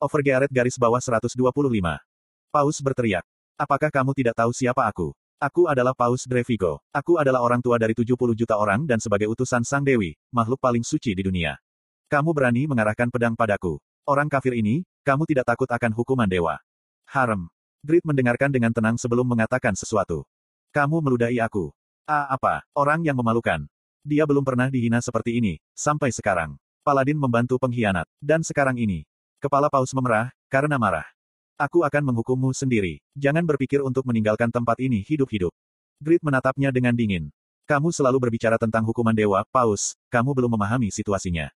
Overgearet garis bawah 125. Paus berteriak. Apakah kamu tidak tahu siapa aku? Aku adalah Paus Drevigo. Aku adalah orang tua dari 70 juta orang dan sebagai utusan Sang Dewi, makhluk paling suci di dunia. Kamu berani mengarahkan pedang padaku. Orang kafir ini, kamu tidak takut akan hukuman dewa. Harem. Grit mendengarkan dengan tenang sebelum mengatakan sesuatu. Kamu meludahi aku. Ah apa, orang yang memalukan. Dia belum pernah dihina seperti ini, sampai sekarang. Paladin membantu pengkhianat. Dan sekarang ini. Kepala Paus memerah, karena marah. Aku akan menghukummu sendiri. Jangan berpikir untuk meninggalkan tempat ini hidup-hidup. Grit menatapnya dengan dingin. Kamu selalu berbicara tentang hukuman dewa, Paus, kamu belum memahami situasinya.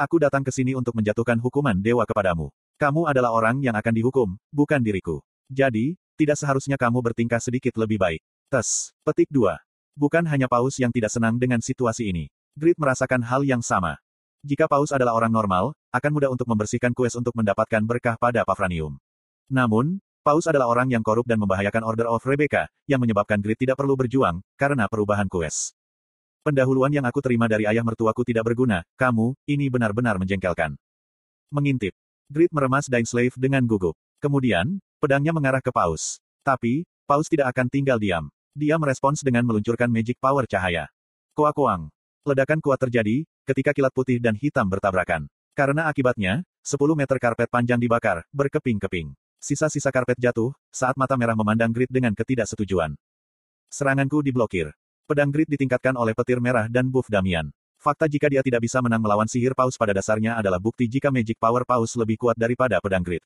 Aku datang ke sini untuk menjatuhkan hukuman dewa kepadamu. Kamu adalah orang yang akan dihukum, bukan diriku. Jadi, tidak seharusnya kamu bertingkah sedikit lebih baik. Tes. Petik 2. Bukan hanya Paus yang tidak senang dengan situasi ini. Grit merasakan hal yang sama. Jika Paus adalah orang normal, akan mudah untuk membersihkan kues untuk mendapatkan berkah pada Pafranium. Namun, Paus adalah orang yang korup dan membahayakan Order of Rebecca, yang menyebabkan Grit tidak perlu berjuang, karena perubahan quest. Pendahuluan yang aku terima dari ayah mertuaku tidak berguna, kamu, ini benar-benar menjengkelkan. Mengintip. Grit meremas Slave dengan gugup. Kemudian, pedangnya mengarah ke Paus. Tapi, Paus tidak akan tinggal diam. Dia merespons dengan meluncurkan Magic Power cahaya. Koakoang. Ledakan kuat terjadi, ketika kilat putih dan hitam bertabrakan. Karena akibatnya, 10 meter karpet panjang dibakar, berkeping-keping. Sisa-sisa karpet jatuh, saat mata merah memandang Grid dengan ketidaksetujuan. Seranganku diblokir. Pedang Grid ditingkatkan oleh petir merah dan buff Damian. Fakta jika dia tidak bisa menang melawan sihir paus pada dasarnya adalah bukti jika Magic Power Paus lebih kuat daripada pedang Grid.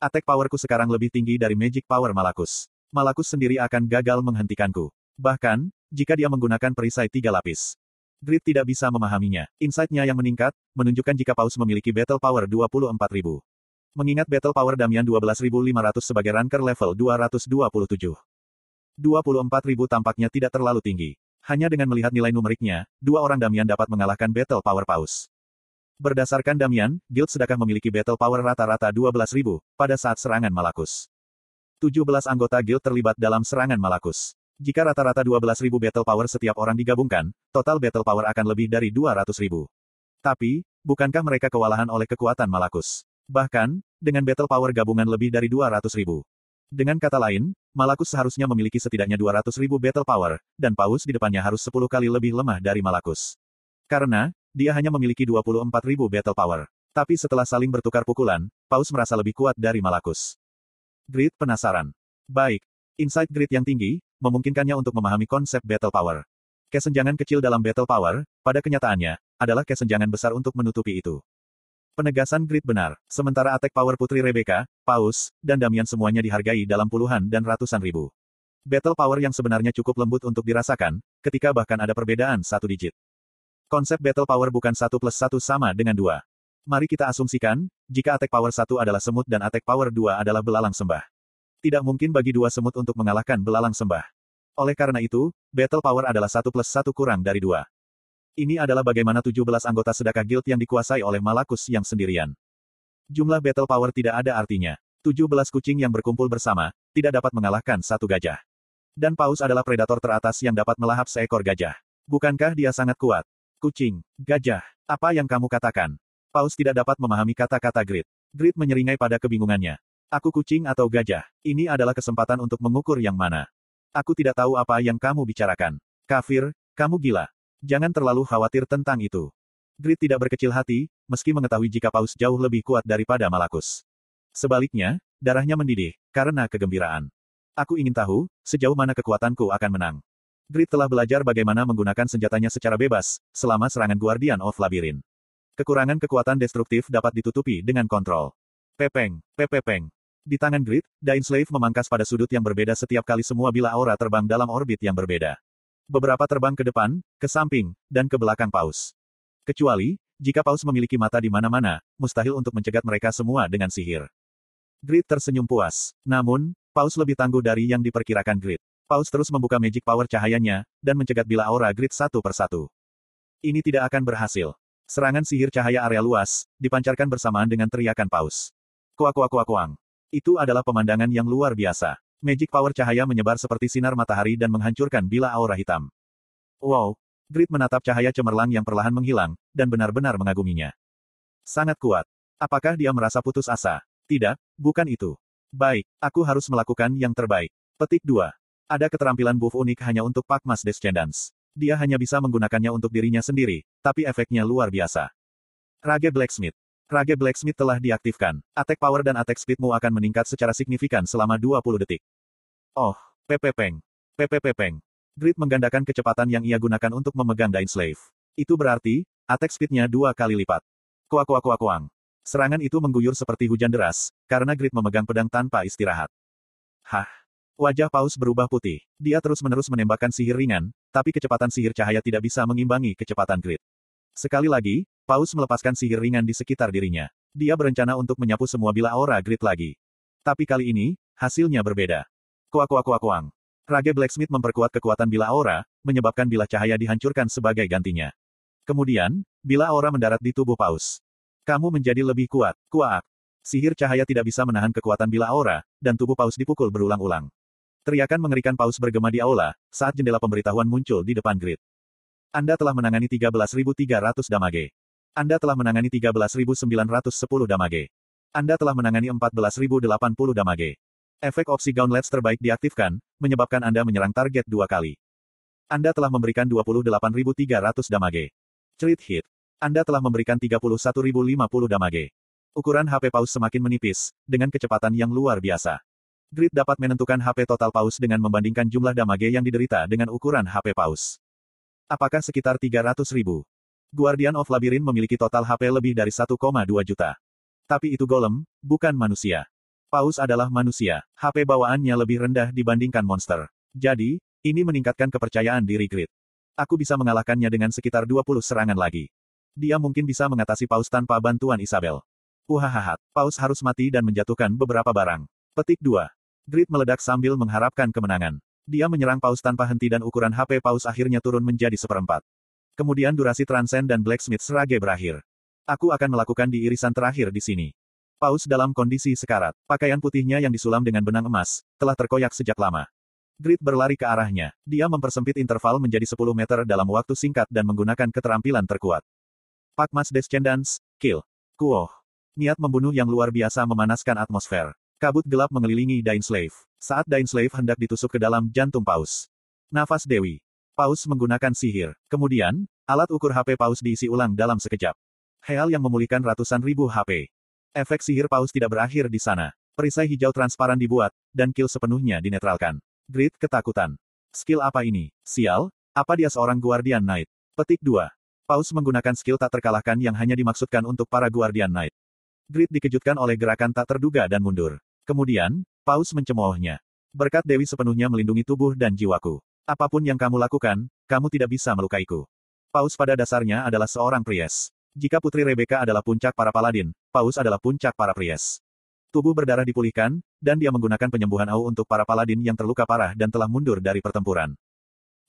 Attack powerku sekarang lebih tinggi dari Magic Power Malakus. Malakus sendiri akan gagal menghentikanku. Bahkan, jika dia menggunakan perisai tiga lapis. Grid tidak bisa memahaminya. Insight-nya yang meningkat, menunjukkan jika Paus memiliki Battle Power 24.000. Mengingat Battle Power Damian 12.500 sebagai ranker level 227. 24.000 tampaknya tidak terlalu tinggi. Hanya dengan melihat nilai numeriknya, dua orang Damian dapat mengalahkan Battle Power Paus. Berdasarkan Damian, Guild Sedekah memiliki Battle Power rata-rata 12.000, pada saat serangan Malakus. 17 anggota Guild terlibat dalam serangan Malakus. Jika rata-rata 12.000 Battle Power setiap orang digabungkan, total Battle Power akan lebih dari 200.000. Tapi, bukankah mereka kewalahan oleh kekuatan Malakus? Bahkan, dengan battle power gabungan lebih dari 200 ribu. Dengan kata lain, Malakus seharusnya memiliki setidaknya 200 ribu battle power, dan Paus di depannya harus 10 kali lebih lemah dari Malakus. Karena, dia hanya memiliki 24 ribu battle power. Tapi setelah saling bertukar pukulan, Paus merasa lebih kuat dari Malakus. Grid penasaran. Baik. Insight grid yang tinggi, memungkinkannya untuk memahami konsep battle power. Kesenjangan kecil dalam battle power, pada kenyataannya, adalah kesenjangan besar untuk menutupi itu. Penegasan grid benar. Sementara attack power Putri Rebecca, Paus, dan Damian semuanya dihargai dalam puluhan dan ratusan ribu. Battle power yang sebenarnya cukup lembut untuk dirasakan, ketika bahkan ada perbedaan satu digit. Konsep battle power bukan satu plus satu sama dengan dua. Mari kita asumsikan, jika attack power satu adalah semut dan attack power dua adalah belalang sembah. Tidak mungkin bagi dua semut untuk mengalahkan belalang sembah. Oleh karena itu, battle power adalah satu plus satu kurang dari dua. Ini adalah bagaimana 17 anggota sedekah guild yang dikuasai oleh Malakus yang sendirian. Jumlah battle power tidak ada artinya. 17 kucing yang berkumpul bersama, tidak dapat mengalahkan satu gajah. Dan Paus adalah predator teratas yang dapat melahap seekor gajah. Bukankah dia sangat kuat? Kucing, gajah, apa yang kamu katakan? Paus tidak dapat memahami kata-kata Grit. Grit menyeringai pada kebingungannya. Aku kucing atau gajah? Ini adalah kesempatan untuk mengukur yang mana. Aku tidak tahu apa yang kamu bicarakan. Kafir, kamu gila. Jangan terlalu khawatir tentang itu. Grit tidak berkecil hati, meski mengetahui jika Paus jauh lebih kuat daripada Malakus. Sebaliknya, darahnya mendidih, karena kegembiraan. Aku ingin tahu, sejauh mana kekuatanku akan menang. Grit telah belajar bagaimana menggunakan senjatanya secara bebas, selama serangan Guardian of Labyrinth. Kekurangan kekuatan destruktif dapat ditutupi dengan kontrol. Pepeng, pepepeng. Di tangan Grit, Slave memangkas pada sudut yang berbeda setiap kali semua bila aura terbang dalam orbit yang berbeda. Beberapa terbang ke depan, ke samping, dan ke belakang paus. Kecuali, jika paus memiliki mata di mana-mana, mustahil untuk mencegat mereka semua dengan sihir. Grid tersenyum puas. Namun, paus lebih tangguh dari yang diperkirakan Grid. Paus terus membuka magic power cahayanya, dan mencegat bila aura Grid satu persatu. Ini tidak akan berhasil. Serangan sihir cahaya area luas, dipancarkan bersamaan dengan teriakan paus. Kuak kuak kuak kuang. Itu adalah pemandangan yang luar biasa. Magic power cahaya menyebar seperti sinar matahari dan menghancurkan bila aura hitam. Wow! Grid menatap cahaya cemerlang yang perlahan menghilang, dan benar-benar mengaguminya. Sangat kuat. Apakah dia merasa putus asa? Tidak, bukan itu. Baik, aku harus melakukan yang terbaik. Petik 2. Ada keterampilan buff unik hanya untuk Pak Mas Descendants. Dia hanya bisa menggunakannya untuk dirinya sendiri, tapi efeknya luar biasa. Rage Blacksmith. Rage Blacksmith telah diaktifkan. Attack power dan attack speedmu akan meningkat secara signifikan selama 20 detik. Oh, PP Peng. PP Peng. Grid menggandakan kecepatan yang ia gunakan untuk memegang Dain Slave. Itu berarti, attack speednya dua kali lipat. Kuak kuak kuak kuang. Serangan itu mengguyur seperti hujan deras, karena Grid memegang pedang tanpa istirahat. Hah, Wajah Paus berubah putih. Dia terus-menerus menembakkan sihir ringan, tapi kecepatan sihir cahaya tidak bisa mengimbangi kecepatan grid. Sekali lagi, Paus melepaskan sihir ringan di sekitar dirinya. Dia berencana untuk menyapu semua bila aura grid lagi. Tapi kali ini, hasilnya berbeda. Kuak kuak kuak kuang. Rage Blacksmith memperkuat kekuatan bila aura, menyebabkan bila cahaya dihancurkan sebagai gantinya. Kemudian, bila aura mendarat di tubuh Paus. Kamu menjadi lebih kuat, kuat. Sihir cahaya tidak bisa menahan kekuatan bila aura, dan tubuh Paus dipukul berulang-ulang. Teriakan mengerikan paus bergema di aula, saat jendela pemberitahuan muncul di depan grid. Anda telah menangani 13.300 damage. Anda telah menangani 13.910 damage. Anda telah menangani 14.080 damage. Efek opsi Gauntlets terbaik diaktifkan, menyebabkan Anda menyerang target dua kali. Anda telah memberikan 28.300 damage. Crit hit. Anda telah memberikan 31.050 damage. Ukuran HP Paus semakin menipis, dengan kecepatan yang luar biasa. Grid dapat menentukan HP total paus dengan membandingkan jumlah damage yang diderita dengan ukuran HP paus. Apakah sekitar 300 ribu? Guardian of Labyrinth memiliki total HP lebih dari 1,2 juta. Tapi itu golem, bukan manusia. Paus adalah manusia. HP bawaannya lebih rendah dibandingkan monster. Jadi, ini meningkatkan kepercayaan diri Grid. Aku bisa mengalahkannya dengan sekitar 20 serangan lagi. Dia mungkin bisa mengatasi Paus tanpa bantuan Isabel. Uhahahat, Paus harus mati dan menjatuhkan beberapa barang. Petik 2. Grid meledak sambil mengharapkan kemenangan. Dia menyerang Paus tanpa henti dan ukuran HP Paus akhirnya turun menjadi seperempat. Kemudian durasi Transcend dan Blacksmith Serage berakhir. Aku akan melakukan di irisan terakhir di sini. Paus dalam kondisi sekarat. Pakaian putihnya yang disulam dengan benang emas, telah terkoyak sejak lama. Grid berlari ke arahnya. Dia mempersempit interval menjadi 10 meter dalam waktu singkat dan menggunakan keterampilan terkuat. Pak Mas Descendants, kill. Kuoh. Niat membunuh yang luar biasa memanaskan atmosfer. Kabut gelap mengelilingi Dain Slave. Saat Dain Slave hendak ditusuk ke dalam jantung Paus. Nafas Dewi. Paus menggunakan sihir. Kemudian, alat ukur HP Paus diisi ulang dalam sekejap. Hal yang memulihkan ratusan ribu HP. Efek sihir Paus tidak berakhir di sana. Perisai hijau transparan dibuat, dan kill sepenuhnya dinetralkan. Grid ketakutan. Skill apa ini? Sial, apa dia seorang Guardian Knight? Petik 2. Paus menggunakan skill tak terkalahkan yang hanya dimaksudkan untuk para Guardian Knight. Grid dikejutkan oleh gerakan tak terduga dan mundur. Kemudian, Paus mencemoohnya. Berkat Dewi sepenuhnya melindungi tubuh dan jiwaku. Apa pun yang kamu lakukan, kamu tidak bisa melukaiku. Paus pada dasarnya adalah seorang pries. Jika Putri Rebecca adalah puncak para paladin, Paus adalah puncak para pries. Tubuh berdarah dipulihkan, dan dia menggunakan penyembuhan au untuk para paladin yang terluka parah dan telah mundur dari pertempuran.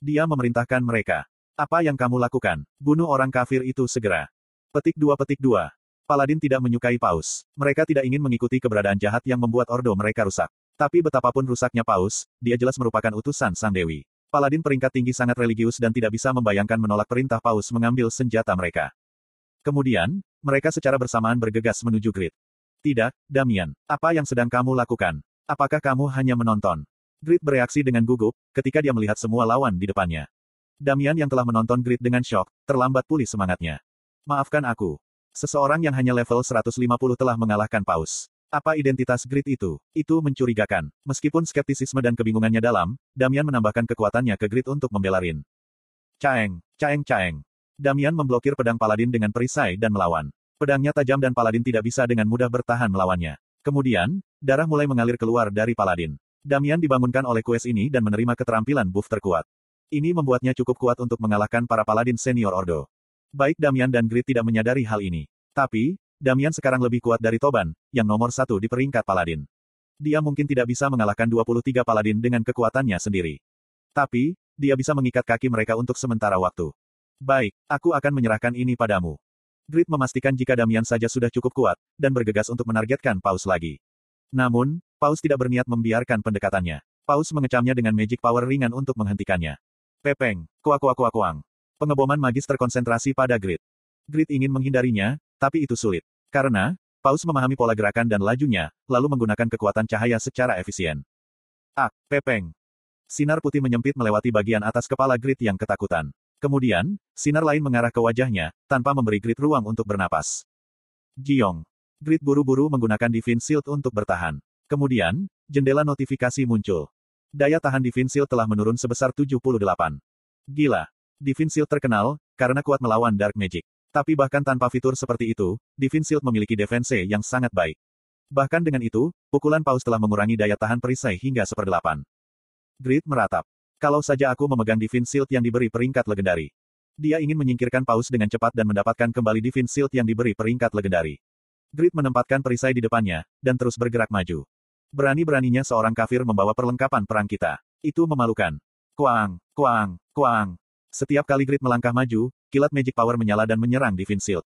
Dia memerintahkan mereka. Apa yang kamu lakukan? Bunuh orang kafir itu segera. Petik 2 petik 2. Paladin tidak menyukai Paus. Mereka tidak ingin mengikuti keberadaan jahat yang membuat ordo mereka rusak. Tapi betapapun rusaknya Paus, dia jelas merupakan utusan Sang Dewi. Paladin peringkat tinggi sangat religius dan tidak bisa membayangkan menolak perintah Paus mengambil senjata mereka. Kemudian, mereka secara bersamaan bergegas menuju grid. Tidak, Damian. Apa yang sedang kamu lakukan? Apakah kamu hanya menonton? Grid bereaksi dengan gugup, ketika dia melihat semua lawan di depannya. Damian yang telah menonton Grid dengan shock, terlambat pulih semangatnya. Maafkan aku, Seseorang yang hanya level 150 telah mengalahkan Paus. Apa identitas Grid itu? Itu mencurigakan. Meskipun skeptisisme dan kebingungannya dalam, Damian menambahkan kekuatannya ke Grid untuk membela Rin. Caeng, caeng caeng. Damian memblokir pedang Paladin dengan perisai dan melawan. Pedangnya tajam dan Paladin tidak bisa dengan mudah bertahan melawannya. Kemudian, darah mulai mengalir keluar dari Paladin. Damian dibangunkan oleh quest ini dan menerima keterampilan buff terkuat. Ini membuatnya cukup kuat untuk mengalahkan para Paladin senior Ordo. Baik Damian dan Grid tidak menyadari hal ini. Tapi, Damian sekarang lebih kuat dari Toban, yang nomor satu di peringkat Paladin. Dia mungkin tidak bisa mengalahkan 23 Paladin dengan kekuatannya sendiri. Tapi, dia bisa mengikat kaki mereka untuk sementara waktu. Baik, aku akan menyerahkan ini padamu. Grid memastikan jika Damian saja sudah cukup kuat, dan bergegas untuk menargetkan Paus lagi. Namun, Paus tidak berniat membiarkan pendekatannya. Paus mengecamnya dengan magic power ringan untuk menghentikannya. Pepeng, kuak kuak kuak kuang. Pengeboman magis terkonsentrasi pada Grid. Grid ingin menghindarinya, tapi itu sulit. Karena, Paus memahami pola gerakan dan lajunya, lalu menggunakan kekuatan cahaya secara efisien. Ah, pepeng. Sinar putih menyempit melewati bagian atas kepala Grid yang ketakutan. Kemudian, sinar lain mengarah ke wajahnya, tanpa memberi Grid ruang untuk bernapas. Jiong. Grid buru-buru menggunakan Divine Shield untuk bertahan. Kemudian, jendela notifikasi muncul. Daya tahan Divine Shield telah menurun sebesar 78. Gila. Divine Shield terkenal, karena kuat melawan Dark Magic. Tapi bahkan tanpa fitur seperti itu, Divine Shield memiliki defense yang sangat baik. Bahkan dengan itu, pukulan paus telah mengurangi daya tahan perisai hingga seperdelapan. Grid meratap. Kalau saja aku memegang Divine Shield yang diberi peringkat legendari. Dia ingin menyingkirkan paus dengan cepat dan mendapatkan kembali Divine Shield yang diberi peringkat legendari. Grid menempatkan perisai di depannya, dan terus bergerak maju. Berani-beraninya seorang kafir membawa perlengkapan perang kita. Itu memalukan. Kuang, kuang, kuang. Setiap kali Grid melangkah maju, kilat magic power menyala dan menyerang Divine Shield.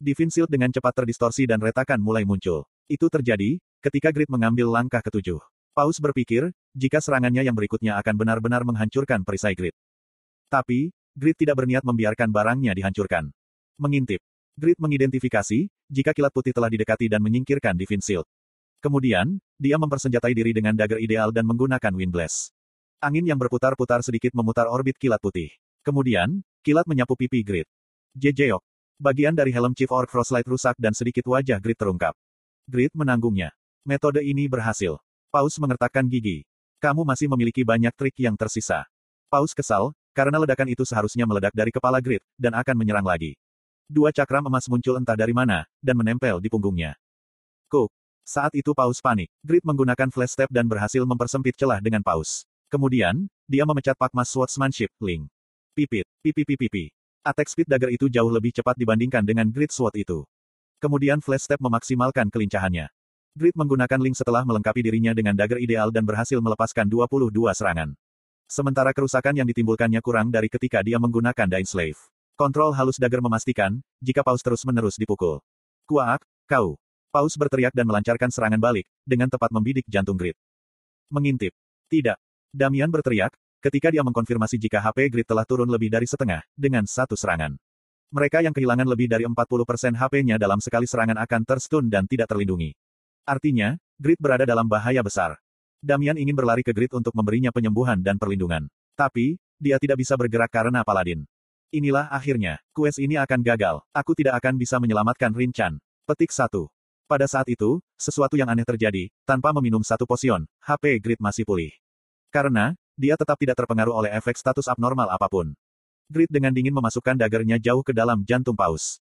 Divine Shield dengan cepat terdistorsi dan retakan mulai muncul. Itu terjadi, ketika Grid mengambil langkah ketujuh. Paus berpikir, jika serangannya yang berikutnya akan benar-benar menghancurkan perisai Grid. Tapi, Grid tidak berniat membiarkan barangnya dihancurkan. Mengintip. Grid mengidentifikasi, jika kilat putih telah didekati dan menyingkirkan Divine Shield. Kemudian, dia mempersenjatai diri dengan dagger ideal dan menggunakan Wind Blast. Angin yang berputar-putar sedikit memutar orbit kilat putih. Kemudian, kilat menyapu pipi Grid. Jejeok. Bagian dari helm Chief Orc Frostlight rusak dan sedikit wajah Grid terungkap. Grid menanggungnya. Metode ini berhasil. Paus mengertakkan gigi. Kamu masih memiliki banyak trik yang tersisa. Paus kesal, karena ledakan itu seharusnya meledak dari kepala Grid, dan akan menyerang lagi. Dua cakram emas muncul entah dari mana, dan menempel di punggungnya. Cook. Saat itu Paus panik. Grid menggunakan flash step dan berhasil mempersempit celah dengan Paus. Kemudian, dia memecat Pakmas Swordsmanship, Ling. Pipit, pipi pipi pipi. Attack speed dagger itu jauh lebih cepat dibandingkan dengan Grid Sword itu. Kemudian Flash Step memaksimalkan kelincahannya. Grid menggunakan Link setelah melengkapi dirinya dengan dagger ideal dan berhasil melepaskan 22 serangan. Sementara kerusakan yang ditimbulkannya kurang dari ketika dia menggunakan Dying Slave. Kontrol halus dagger memastikan, jika Paus terus-menerus dipukul. Kuak, kau. Paus berteriak dan melancarkan serangan balik, dengan tepat membidik jantung Grid. Mengintip. Tidak. Damian berteriak, ketika dia mengkonfirmasi jika HP Grid telah turun lebih dari setengah, dengan satu serangan. Mereka yang kehilangan lebih dari 40% HP-nya dalam sekali serangan akan terstun dan tidak terlindungi. Artinya, Grid berada dalam bahaya besar. Damian ingin berlari ke Grid untuk memberinya penyembuhan dan perlindungan. Tapi, dia tidak bisa bergerak karena Paladin. Inilah akhirnya, quest ini akan gagal. Aku tidak akan bisa menyelamatkan Rin Chan. Petik 1. Pada saat itu, sesuatu yang aneh terjadi, tanpa meminum satu posion, HP Grid masih pulih. Karena, dia tetap tidak terpengaruh oleh efek status abnormal apa pun. Grid dengan dingin memasukkan dagernya jauh ke dalam jantung paus.